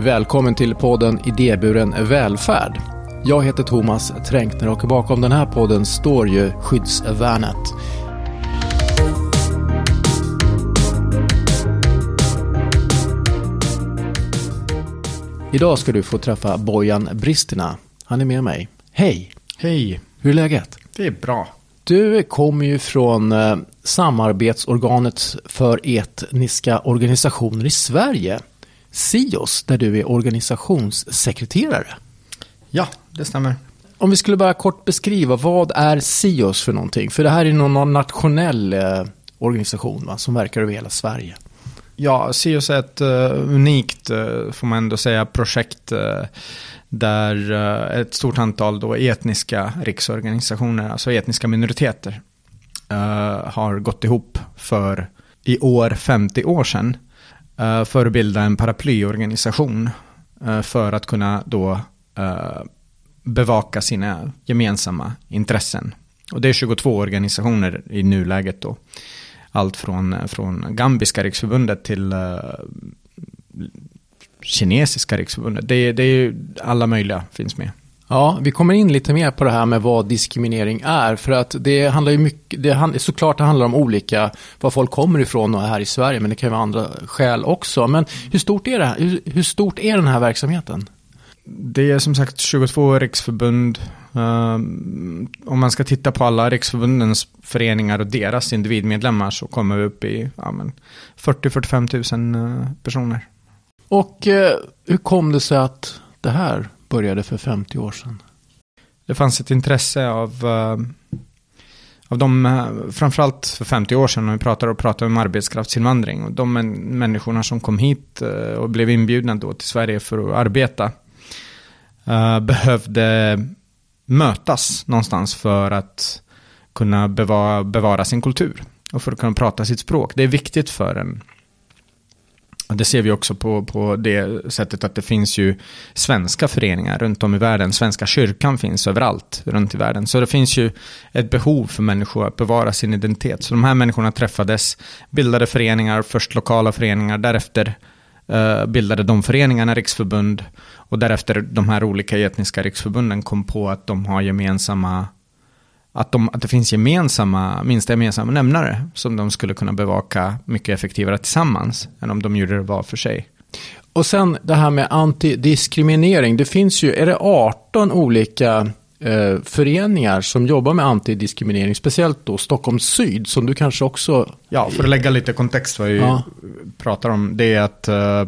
Välkommen till podden Idéburen välfärd. Jag heter Thomas Tränkner och bakom den här podden står ju Skyddsvärnet. Idag ska du få träffa Bojan Bristina. Han är med mig. Hej! Hej! Hur är läget? Det är bra. Du kommer ju från eh, samarbetsorganet för etniska organisationer i Sverige. SIOS, där du är organisationssekreterare. Ja, det stämmer. Om vi skulle bara kort beskriva, vad är SIOS för någonting? För det här är någon nationell eh, organisation va, som verkar över hela Sverige. Ja, SIOS är ett uh, unikt, uh, får man ändå säga, projekt uh, där ett stort antal då etniska riksorganisationer, alltså etniska minoriteter, har gått ihop för i år 50 år sedan Eh, för att bilda en paraplyorganisation eh, för att kunna då eh, bevaka sina gemensamma intressen. Och det är 22 organisationer i nuläget då. Allt från, från Gambiska riksförbundet till uh, Kinesiska riksförbundet. Det, det är alla möjliga finns med. Ja, vi kommer in lite mer på det här med vad diskriminering är. För att det handlar ju mycket, det hand, såklart det handlar om olika, var folk kommer ifrån och här i Sverige, men det kan ju vara andra skäl också. Men hur stort är det här? Hur, hur stort är den här verksamheten? Det är som sagt 22 riksförbund. Um, om man ska titta på alla riksförbundens föreningar och deras individmedlemmar så kommer vi upp i ja, 40-45 000 uh, personer. Och uh, hur kom det sig att det här började för 50 år sedan? Det fanns ett intresse av, eh, av de, eh, framförallt för 50 år sedan, när vi pratar och pratade om arbetskraftsinvandring. Och de människorna som kom hit eh, och blev inbjudna då till Sverige för att arbeta behövde mötas någonstans för att kunna bevara, bevara sin kultur och för att kunna prata sitt språk. Det är viktigt för en. Det ser vi också på, på det sättet att det finns ju svenska föreningar runt om i världen. Svenska kyrkan finns överallt runt i världen. Så det finns ju ett behov för människor att bevara sin identitet. Så de här människorna träffades, bildade föreningar, först lokala föreningar, därefter uh, bildade de föreningarna riksförbund och därefter de här olika etniska riksförbunden kom på att de har gemensamma att, de, att det finns gemensamma, minsta gemensamma nämnare som de skulle kunna bevaka mycket effektivare tillsammans än om de gjorde det var för sig. Och sen det här med antidiskriminering. Det finns ju, är det 18 olika eh, föreningar som jobbar med antidiskriminering, speciellt då Stockholm Syd, som du kanske också... Ja, för att lägga lite kontext vad vi ja. pratar om, det är att eh,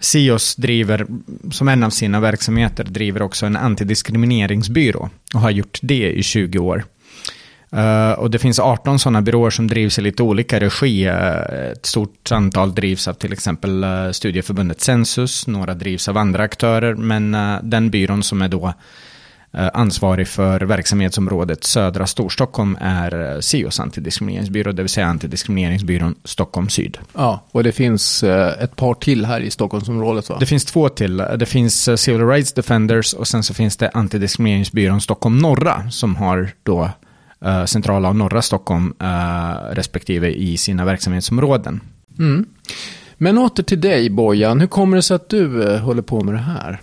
Sios driver, som en av sina verksamheter, driver också en antidiskrimineringsbyrå och har gjort det i 20 år. Uh, och det finns 18 sådana byråer som drivs i lite olika regi. Uh, ett stort antal drivs av till exempel uh, studieförbundet Census, några drivs av andra aktörer, men den byrån som är då ansvarig för verksamhetsområdet södra Storstockholm är eh, SIOS antidiskrimineringsbyrå, det vill säga antidiskrimineringsbyrån Stockholm Syd. Ja, och det finns eh, ett par till här i Stockholmsområdet va? Det finns två till. Det finns Civil Rights Defenders och sen så finns det antidiskrimineringsbyrån Stockholm Norra som har då centrala och norra Stockholm respektive i sina verksamhetsområden. Mm. Men åter till dig Bojan, hur kommer det sig att du håller på med det här?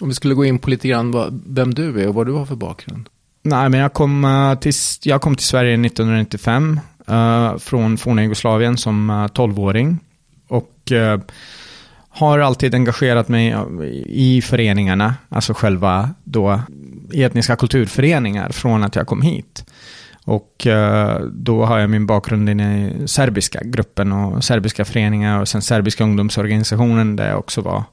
Om vi skulle gå in på lite grann vad, vem du är och vad du har för bakgrund. Nej, men jag kom, uh, till, jag kom till Sverige 1995 uh, eh, från forna Jugoslavien som eh, uh, 12-åring. Och uh, har alltid engagerat mig i föreningarna, alltså själva då etniska kulturföreningar från att jag kom hit. Och då har jag min bakgrund i serbiska gruppen och serbiska föreningar och sen serbiska ungdomsorganisationen där jag också var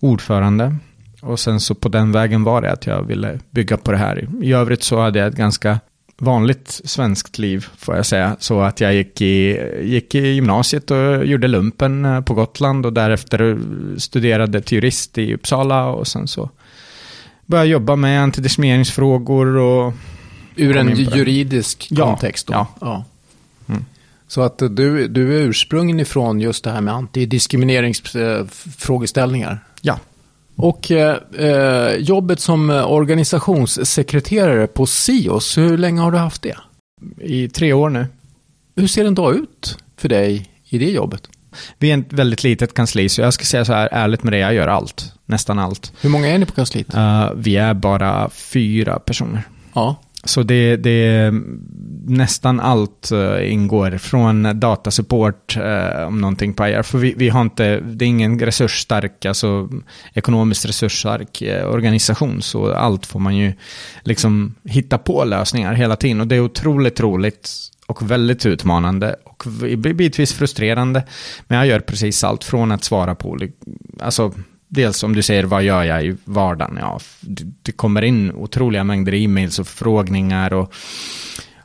ordförande. Och sen så på den vägen var det att jag ville bygga på det här. I övrigt så hade jag ett ganska vanligt svenskt liv, får jag säga. Så att jag gick i, gick i gymnasiet och gjorde lumpen eh, på Gotland och därefter studerade till jurist i Uppsala och sen så började jag jobba med antidiskrimineringsfrågor och... Ur en juridisk kontext då? Ja. ja. Mm. Så att du, du är ursprungen ifrån just det här med antidiskrimineringsfrågeställningar? Ja, och eh, jobbet som organisationssekreterare på SIOS, hur länge har du haft det? I tre år nu. Hur ser en dag ut för dig i det jobbet? Vi är ett väldigt litet kansli, så jag ska säga så här ärligt med det, jag gör allt. Nästan allt. Hur många är ni på kansliet? Uh, vi är bara fyra personer. Ja. Så det, det nästan allt uh, ingår från datasupport uh, om någonting pajar. För vi, vi har inte, det är ingen resursstark, alltså ekonomiskt resursstark uh, organisation. Så allt får man ju liksom hitta på lösningar hela tiden. Och det är otroligt roligt och väldigt utmanande och bitvis frustrerande. Men jag gör precis allt från att svara på, alltså dels om du säger vad gör jag i vardagen? Ja, det kommer in otroliga mängder e-mails och förfrågningar och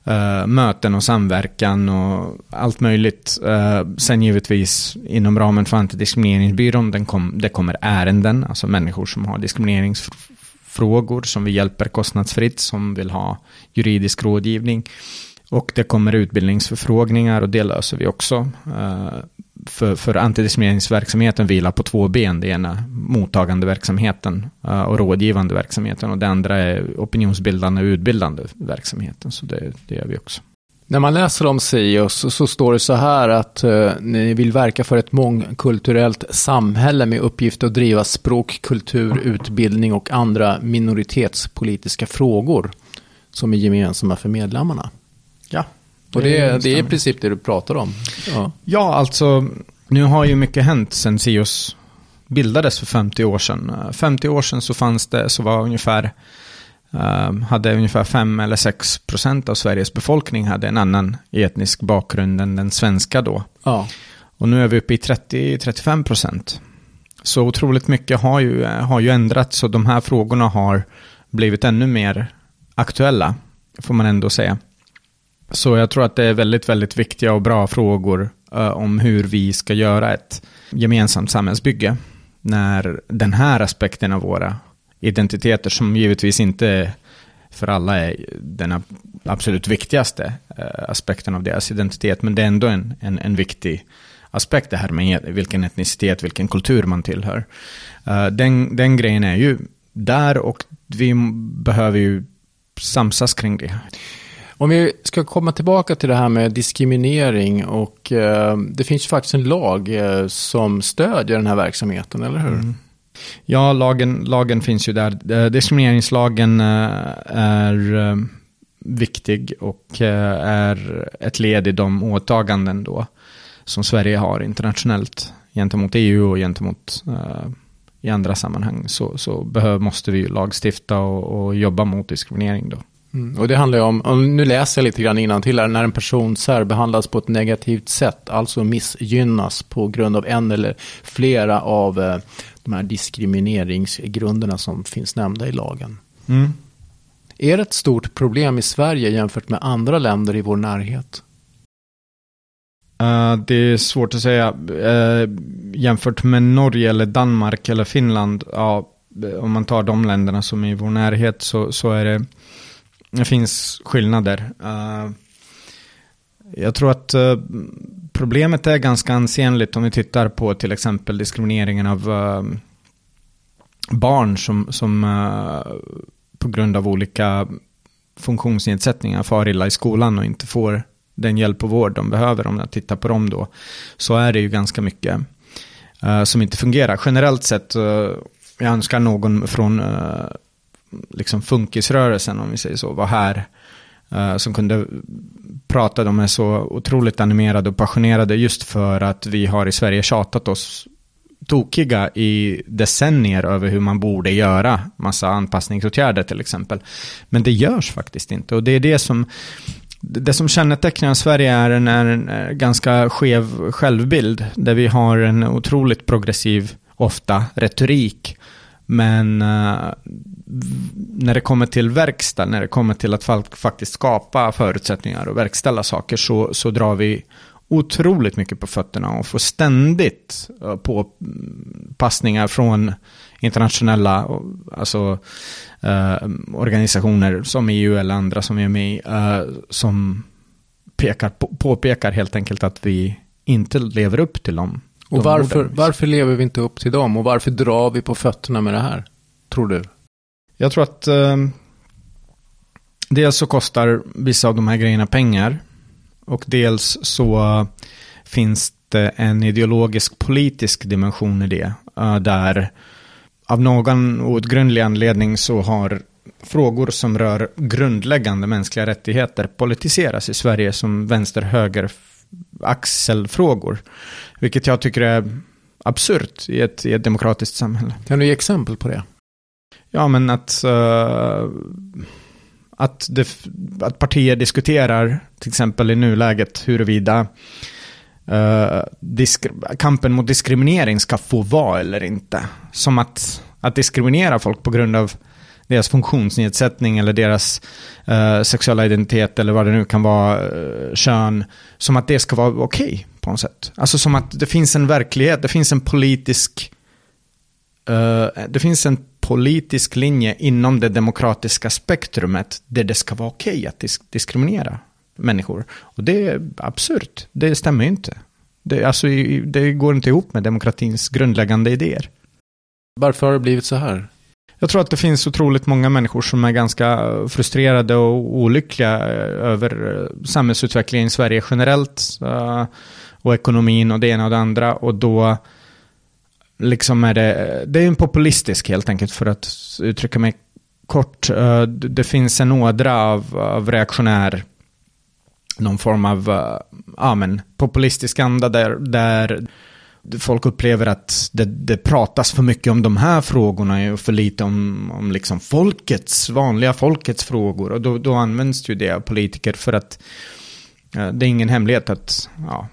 uh, möten och samverkan och allt möjligt. Uh, sen givetvis inom ramen för antidiskrimineringsbyrån, den kom, det kommer ärenden, alltså människor som har diskrimineringsfrågor som vi hjälper kostnadsfritt, som vill ha juridisk rådgivning. Och det kommer utbildningsförfrågningar och det löser vi också. Uh, för, för antidiskrimineringsverksamheten vilar på två ben. Det ena mottagande verksamheten uh, och rådgivande verksamheten och det andra är opinionsbildande och utbildande verksamheten. Så det, det gör vi också. När man läser om SIOS så, står det så här att uh, ni vill verka för ett mångkulturellt samhälle med uppgift att driva språk, kultur, utbildning och andra minoritetspolitiska frågor som är gemensamma för medlemmarna. Ja. Och det, det är i princip det du pratar om. Ja. ja, alltså nu har ju mycket hänt sen Sios bildades för 50 år sedan. 50 år sedan så fanns det, så var ungefär, uh, hade ungefär 5 eller 6 procent av Sveriges befolkning hade en annan etnisk bakgrund än den svenska då. Ja. Och nu är vi uppe i 30-35 procent. Så otroligt mycket har ju, har ju ändrats och de här frågorna har blivit ännu mer aktuella, får man ändå säga. Så jag tror att det är väldigt, väldigt viktiga och bra frågor uh, om hur vi ska göra ett gemensamt samhällsbygge. När den här aspekten av våra identiteter, som givetvis inte för alla är den absolut viktigaste uh, aspekten av deras identitet, men det är ändå en, en, en viktig aspekt det här med vilken etnicitet, vilken kultur man tillhör. Uh, den, den grejen är ju där och vi behöver ju samsas kring det. Om vi ska komma tillbaka till det här med diskriminering och eh, det finns faktiskt en lag eh, som stödjer den här verksamheten, eller hur? Mm. Ja, lagen, lagen finns ju där. Eh, diskrimineringslagen eh, är eh, viktig och eh, är ett led i de åtaganden då som Sverige har internationellt gentemot EU och gentemot eh, i andra sammanhang så, så behöv, måste vi lagstifta och, och jobba mot diskriminering då. Mm. Och det handlar ju om, nu läser jag lite grann till här, när en person särbehandlas på ett negativt sätt, alltså missgynnas på grund av en eller flera av eh, de här diskrimineringsgrunderna som finns nämnda i lagen. Mm. Är det ett stort problem i Sverige jämfört med andra länder i vår närhet? Uh, det är svårt att säga. Uh, jämfört med Norge eller Danmark eller Finland, ja, om man tar de länderna som är i vår närhet så, så är det det finns skillnader. Uh, jag tror att uh, problemet är ganska ansenligt om vi tittar på till exempel diskrimineringen av uh, barn som, som på grund av olika funktionsnedsättningar far illa i skolan och inte får den hjälp och vård de behöver om jag tittar på dem då. Så är det ju ganska mycket som inte fungerar. Generellt sett, jag önskar någon från liksom funkisrörelsen, om vi säger så, var här. Uh, som kunde prata, de är så otroligt animerade och passionerade just för att vi har i Sverige tjatat oss tokiga i decennier över hur man borde göra massa anpassningsåtgärder till exempel. Men det görs faktiskt inte och det är det som det som kännetecknar Sverige är en, är en eh, ganska skev självbild där vi har en otroligt progressiv, ofta, retorik men uh, när det kommer till verkstad, när det kommer till att faktiskt skapa förutsättningar och verkställa saker så, så drar vi otroligt mycket på fötterna och får ständigt eh, uh, påpassningar mm, från internationella eh, alltså, uh, organisationer som EU eller andra som är med som pekar, påpekar helt enkelt att vi inte lever upp till dem och varför, varför lever vi inte upp till dem? Och varför drar vi på fötterna med det här? Tror du? Jag tror att eh, dels så kostar vissa av de här grejerna pengar. Och dels så finns det en ideologisk politisk dimension i det. Uh, där av någon outgrundlig anledning så har frågor som rör grundläggande mänskliga rättigheter politiseras i Sverige som vänster-höger axelfrågor. Vilket jag tycker är absurt i ett, i ett demokratiskt samhälle. Kan du ge exempel på det? Ja, men att, uh, att, det, att partier diskuterar, till exempel i nuläget, huruvida uh, kampen mot diskriminering ska få vara eller inte. Som att, att diskriminera folk på grund av deras funktionsnedsättning eller deras uh, sexuella identitet eller vad det nu kan vara, uh, kön, som att det ska vara okej okay, på något sätt. Alltså som att det finns en verklighet, det finns en politisk, uh, det finns en politisk linje inom det demokratiska spektrumet där det ska vara okej okay att disk diskriminera människor. Och det är absurt, det stämmer ju inte. Det, alltså, det går inte ihop med demokratins grundläggande idéer. Varför har det blivit så här? Jag tror att det finns otroligt många människor som är ganska frustrerade och olyckliga eh, över eh, samhällsutvecklingen i Sverige generellt. Eh, och ekonomin och det ena och det andra. Och då liksom är det, det är en populistisk helt enkelt för att uttrycka mig kort. Det finns en ådra av, av reaktionär, någon form av ja, men, populistisk anda där, där folk upplever att det, det, pratas för mycket om de här frågorna och för lite om, om liksom folkets, vanliga folkets frågor. Och då, då används ju det av politiker för att det är ingen hemlighet att ja,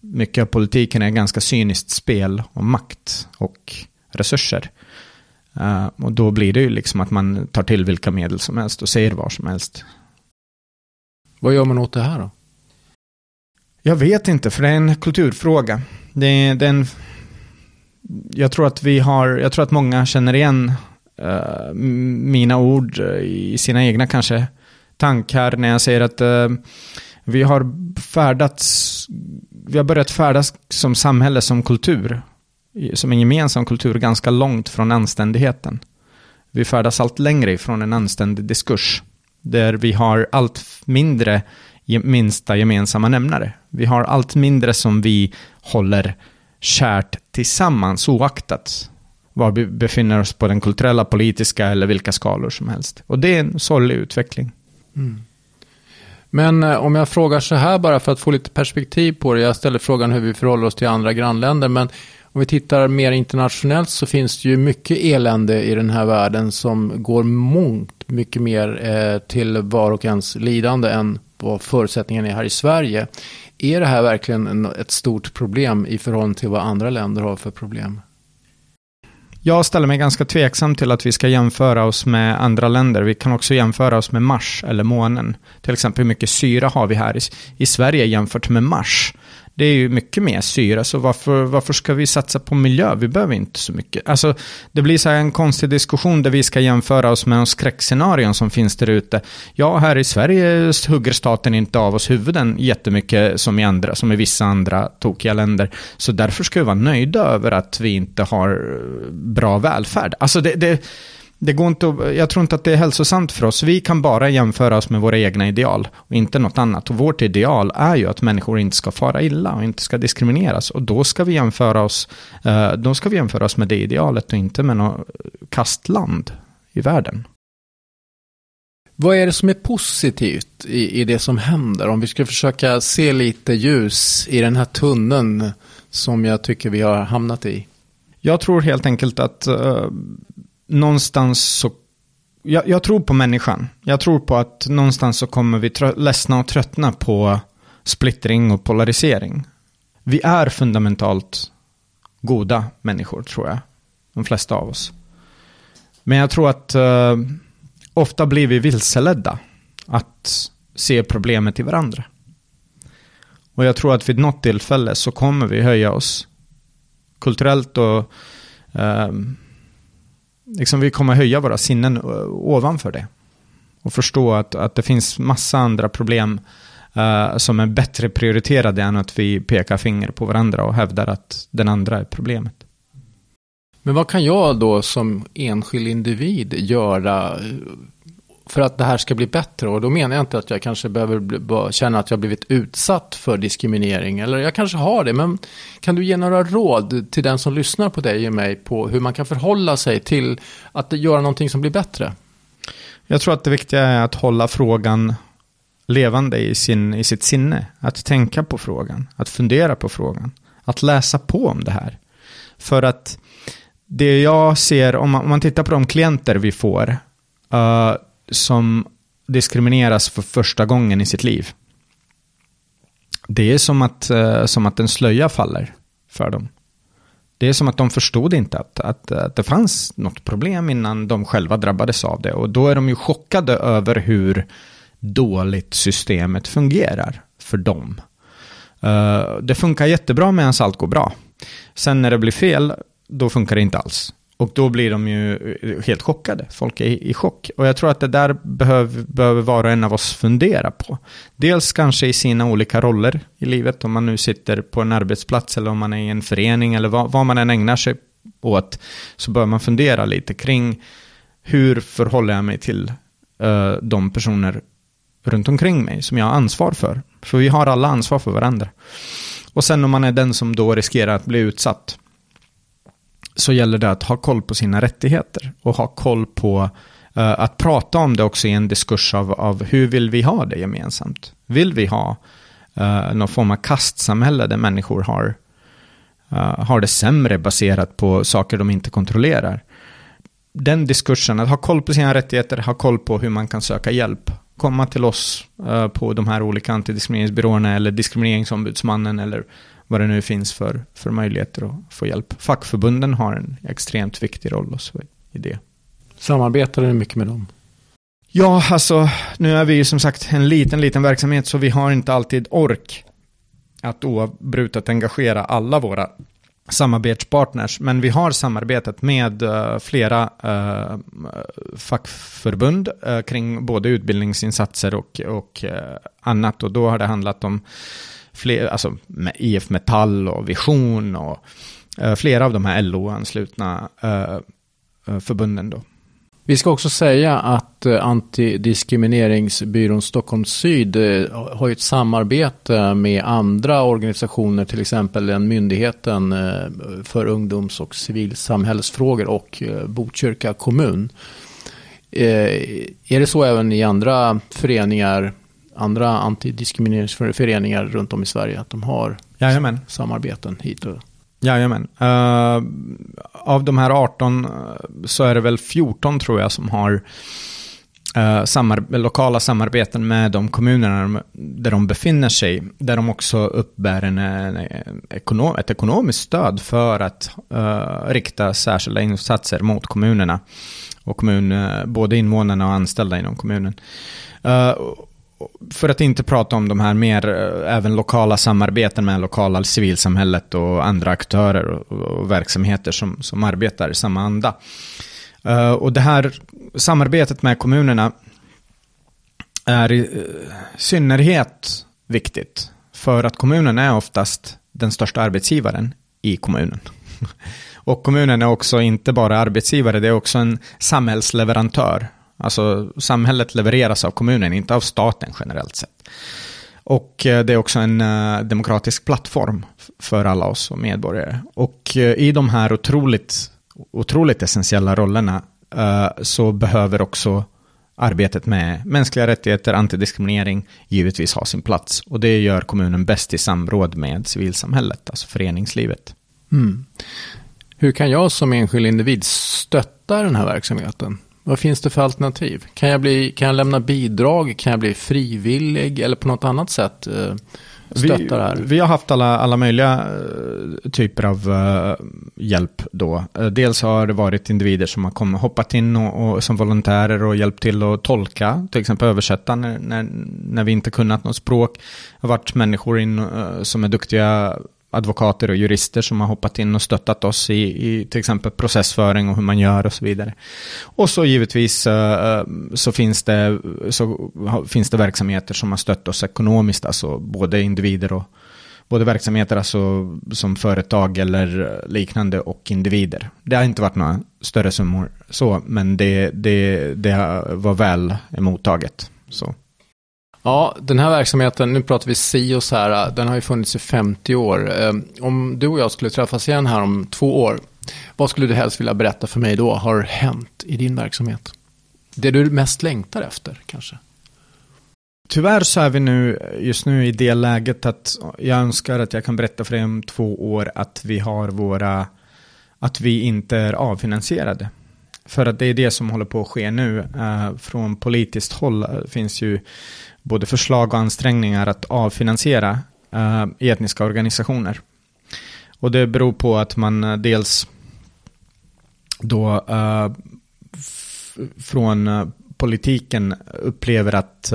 mycket av politiken är ganska cyniskt spel om makt och resurser. Uh, och då blir det ju liksom att man tar till vilka medel som helst och säger vad som helst. Vad gör man åt det här då? Jag vet inte, för det är en kulturfråga. Det, det är en, jag tror att vi har, jag tror att många känner igen uh, mina ord i sina egna kanske tankar när jag säger att uh, vi har färdats, vi har börjat färdas som samhälle, som kultur, som en gemensam kultur ganska långt från anständigheten. Vi färdas allt längre ifrån en anständig diskurs, där vi har allt mindre minsta gemensamma nämnare. Vi har allt mindre som vi håller kärt tillsammans oaktat var vi befinner oss på den kulturella, politiska eller vilka skalor som helst. Och det är en sorglig utveckling. Mm. Men eh, om jag frågar så här bara för att få lite perspektiv på det. Jag ställer frågan hur vi förhåller oss till andra grannländer. Men om vi tittar mer internationellt så finns det ju mycket elände i den här världen som går mångt mycket mer eh, till var och ens lidande än vad förutsättningarna är här i Sverige. Är det här verkligen ett stort problem i förhållande till vad andra länder har för problem? Jag ställer mig ganska tveksam till att vi ska jämföra oss med andra länder. Vi kan också jämföra oss med Mars eller månen. Till exempel hur mycket syra har vi här i, i Sverige jämfört med Mars? Det är ju mycket mer syra, så varför, varför ska vi satsa på miljö? Vi behöver inte så mycket. Alltså, det blir så här en konstig diskussion där vi ska jämföra oss med de skräckscenarion som finns där ute. Ja, här i Sverige hugger staten inte av oss huvuden jättemycket som i andra, som i vissa andra tokiga länder. Så därför ska vi vara nöjda över att vi inte har bra välfärd. Alltså det, det det går inte jag tror inte att det är hälsosamt för oss. Vi kan bara jämföra oss med våra egna ideal och inte något annat. Och vårt ideal är ju att människor inte ska fara illa och inte ska diskrimineras. Och då ska vi jämföra oss, eh, då ska vi jämföra oss med det idealet och inte med något kastland i världen. Vad är det som är positivt i, i det som händer? Om vi ska försöka se lite ljus i den här tunneln som jag tycker vi har hamnat i. Jag tror helt enkelt att uh, någonstans så jag, jag, tror på människan. Jag tror på att någonstans så kommer vi trö- ledsna och tröttna på splittring och polarisering. Vi är fundamentalt goda människor, tror jag. De flesta av oss. Men jag tror att uh, ofta blir vi vilseledda att se problemet i varandra. Och jag tror att vid något tillfälle så kommer vi höja oss kulturellt och uh, liksom vi kommer höja våra sinnen ovanför det. Och förstå att, att det finns massa andra problem uh, som är bättre prioriterade än att vi pekar finger på varandra och hävdar att den andra är problemet. Men vad kan jag då som enskild individ göra för att det här ska bli bättre. Och då menar jag inte att jag kanske behöver känna att jag blivit utsatt för diskriminering. Eller jag kanske har det. Men kan du ge några råd till den som lyssnar på dig och mig på hur man kan förhålla sig till att göra någonting som blir bättre? Jag tror att det viktiga är att hålla frågan levande i, sin, i sitt sinne. Att tänka på frågan, att fundera på frågan, att läsa på om det här. För att det jag ser, om man, om man tittar på de klienter vi får, uh, som diskrimineras för första gången i sitt liv. Det är som att, eh, som att en slöja faller för dem. Det är som att de förstod inte att, att, att det fanns något problem innan de själva drabbades av det. Och då är de ju chockade över hur dåligt systemet fungerar för dem. Uh, det funkar jättebra medan allt går bra. Sen när det blir fel, då funkar det inte alls. Och då blir de ju eh, helt chockade. Folk är i chock. Och jag tror att det där behöver, behöver var och en av oss fundera på. Dels kanske i sina olika roller i livet. Om man nu sitter på en arbetsplats eller om man är i en förening eller vad, vad man än ägnar sig åt. Så bör man fundera lite kring hur förhåller jag mig till uh, de personer runt omkring mig som jag har ansvar för. För vi har alla ansvar för varandra. Och sen om man är den som då riskerar att bli utsatt så gäller det att ha koll på sina rättigheter och ha koll på uh, att prata om det också i en diskurs av, av hur vill vi ha det gemensamt? Vill vi ha uh, någon form av kastsamhälle där människor har, uh, har det sämre baserat på saker de inte kontrollerar? Den diskursen, att ha koll på sina rättigheter, ha koll på hur man kan söka hjälp, komma till oss uh, på de här olika antidiskrimineringsbyråerna eller diskrimineringsombudsmannen eller vad det nu finns för, för möjligheter att få hjälp. Fackförbunden har en extremt viktig roll också i det. Samarbetar du mycket med dem? Ja, alltså nu är vi ju som sagt en liten, liten verksamhet så vi har inte alltid ork att oavbrutet engagera alla våra samarbetspartners. Men vi har samarbetat med uh, flera uh, fackförbund uh, kring både utbildningsinsatser och, och annat. Och då har det handlat om fler, alltså med IF Metall och Vision och uh, flera av de här LO-anslutna uh, eh, eh, förbunden då. Vi ska också säga att Antidiskrimineringsbyrån Stockholm Syd har ett samarbete med andra organisationer, till exempel den myndigheten för ungdoms och civilsamhällsfrågor och Botkyrka kommun. Är det så även i andra föreningar andra antidiskrimineringsföreningar runt om i Sverige. Att de har Jajamän. samarbeten hit och Jajamän. Uh, av de här 18 uh, så är det väl 14 tror jag som har uh, samar lokala samarbeten med de kommunerna där de befinner sig. Där de också uppbär en, en ekonom ett ekonomiskt stöd för att uh, rikta särskilda insatser mot kommunerna. Och kommun, både invånarna och anställda inom kommunen för att inte prata om de här mer, eh, även lokala samarbeten med lokala civilsamhället och andra aktörer och, och verksamheter som, som arbetar i samma anda. Uh, och det här samarbetet med kommunerna är i uh, synnerhet viktigt. För att kommunen är oftast den största arbetsgivaren i kommunen. och kommunen är också inte bara arbetsgivare, det är också en samhällsleverantör Alltså samhället levereras av kommunen, inte av staten generellt sett. Och eh, det är också en eh, demokratisk plattform för alla oss som medborgare. Och eh, i de här otroligt, otroligt essentiella rollerna så behöver också arbetet med mänskliga rättigheter, antidiskriminering givetvis ha sin plats. Och det gör kommunen bäst i samråd med civilsamhället, alltså föreningslivet. Mm. Hur kan jag som enskild individ stötta den här verksamheten? Vad finns det för alternativ? Kan jag, bli, kan jag lämna bidrag? Kan jag bli frivillig? Eller på något annat sätt eh, stötta det här? Vi har haft alla, alla möjliga eh, typer av uh, hjälp då. dels har det varit individer som har kommit, hoppat in och, och, som volontärer och hjälpt till att tolka, till exempel översätta när, när, när vi inte kunnat något språk. Det har varit människor in, som är duktiga advokater och jurister som har hoppat in och stöttat oss i, i till exempel processföring och hur man gör och så vidare. Och så givetvis uh, så, finns det, så finns det verksamheter som har stött oss ekonomiskt, alltså både individer och, både verksamheter alltså som företag eller liknande och individer. Det har inte varit några större summor så, men det, det, det var väl mottaget. Så. Ja, den här verksamheten, nu pratar vi SIOS här, den har ju funnits i 50 år. Ehm, om du och jag skulle träffas igen här om två år, vad skulle du helst vilja berätta för mig då har hänt i din verksamhet? Det du mest längtar efter kanske? Tyvärr så är vi nu just nu i det läget att jag önskar att jag kan berätta för dig om två år att vi har våra, att vi inte är avfinansierade. För att det är det som håller på att ske nu. Ehm, från politiskt håll eh, finns ju både förslag och ansträngningar att avfinansiera uh, etniska organisationer. Och det beror på att man uh, dels då eh, från politiken upplever att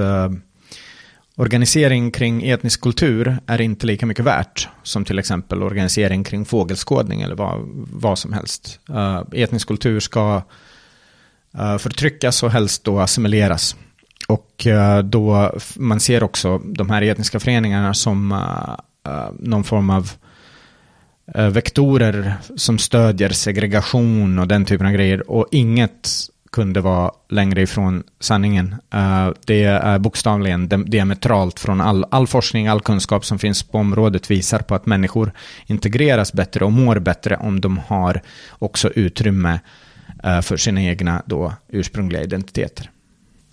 Organisering kring etnisk kultur är inte lika mycket värt som till exempel organisering kring fågelskådning eller vad, vad som helst. Uh, etnisk kultur ska uh, förtryckas och helst då assimileras. Och eh, då man ser också de här etniska föreningarna som eh, eh, någon form av vektorer som stödjer segregation och den typen av grejer. Och inget kunde vara längre ifrån sanningen. Det är bokstavligen diametralt från all, all forskning, all kunskap som finns på området visar på att människor integreras bättre och mår bättre om de har också utrymme för sina egna då ursprungliga identiteter.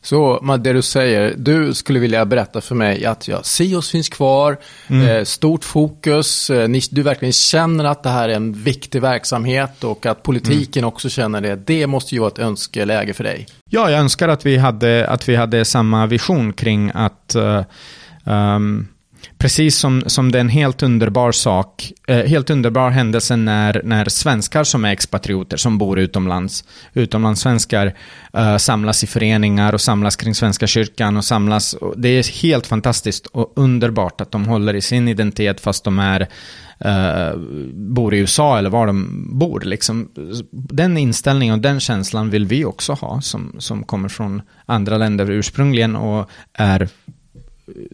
Så det du säger, du skulle vilja berätta för mig att ja, Sios finns kvar, mm. eh, stort fokus, eh, ni, du verkligen känner att det här är en viktig verksamhet och att politiken mm. också känner det. Det måste ju vara ett önskeläge för dig. Ja, jag önskar att vi hade, att vi hade samma vision kring att uh, um, Precis som, som det är en helt underbar sak, eh, helt underbar händelse när, när svenskar som är expatrioter, som bor utomlands, utomlandssvenskar, eh, samlas i föreningar och samlas kring Svenska kyrkan och samlas. Och det är helt fantastiskt och underbart att de håller i sin identitet fast de är eh, bor i USA eller var de bor. Liksom. Den inställningen och den känslan vill vi också ha som, som kommer från andra länder ursprungligen och är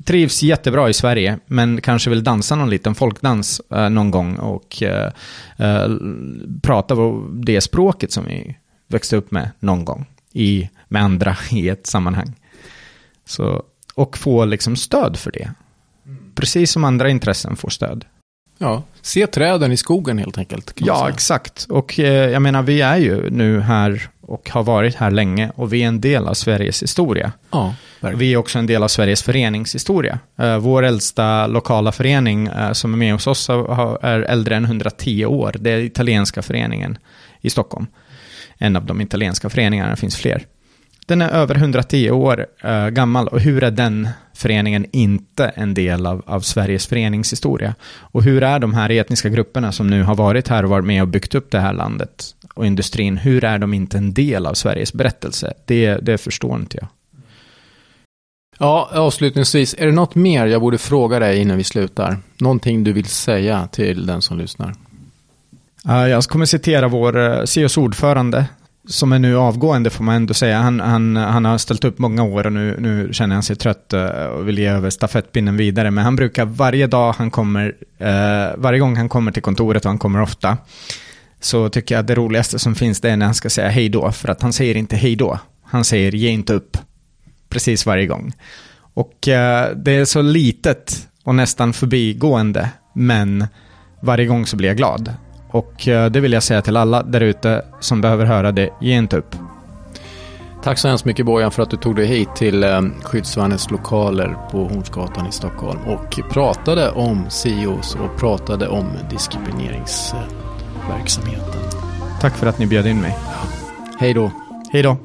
trivs jättebra i Sverige, men kanske vill dansa någon liten folkdans eh, någon gång och eh, eh, prata det språket som vi växte upp med någon gång i, med andra i ett sammanhang. Så, och få liksom stöd för det. Precis som andra intressen får stöd. Ja, se träden i skogen helt enkelt. Ja, exakt. Och eh, jag menar, vi är ju nu här och har varit här länge och vi är en del av Sveriges historia. Ja, vi är också en del av Sveriges föreningshistoria. Uh, vår äldsta lokala förening uh, som är med hos oss är äldre än 110 år. Det är italienska föreningen i Stockholm. En av de italienska föreningarna, det finns fler. Den är över 110 år uh, gammal och hur är den föreningen inte en del av, av Sveriges föreningshistoria? Och hur är de här etniska grupperna som nu har varit här och varit med och byggt upp det här landet och industrin, hur är de inte en del av Sveriges berättelse? Det, det förstår inte jag. Ja, avslutningsvis, är det något mer jag borde fråga dig innan vi slutar? Någonting du vill säga till den som lyssnar? Jag kommer citera vår CEOs ordförande, som är nu avgående får man ändå säga. Han, han, han har ställt upp många år och nu, nu känner han sig trött eh, och vill ge över stafettpinnen vidare. Men han brukar varje dag han kommer, eh, varje gång han kommer till kontoret och han kommer ofta, så tycker jag att det roligaste som finns det är när han ska säga hej då. För att han säger inte hej då. Han säger ge inte upp. Precis varje gång. Och eh, det är så litet och nästan förbigående. Men varje gång så blir jag glad. Och eh, det vill jag säga till alla där ute som behöver höra det. Ge inte upp. Tack så hemskt mycket Bojan för att du tog dig hit till eh, Skyddsvärnets lokaler på Hornsgatan i Stockholm och pratade om CEOs och pratade om diskrimineringsverksamheten. Tack för att ni bjöd in mig. Hej då. Hej då.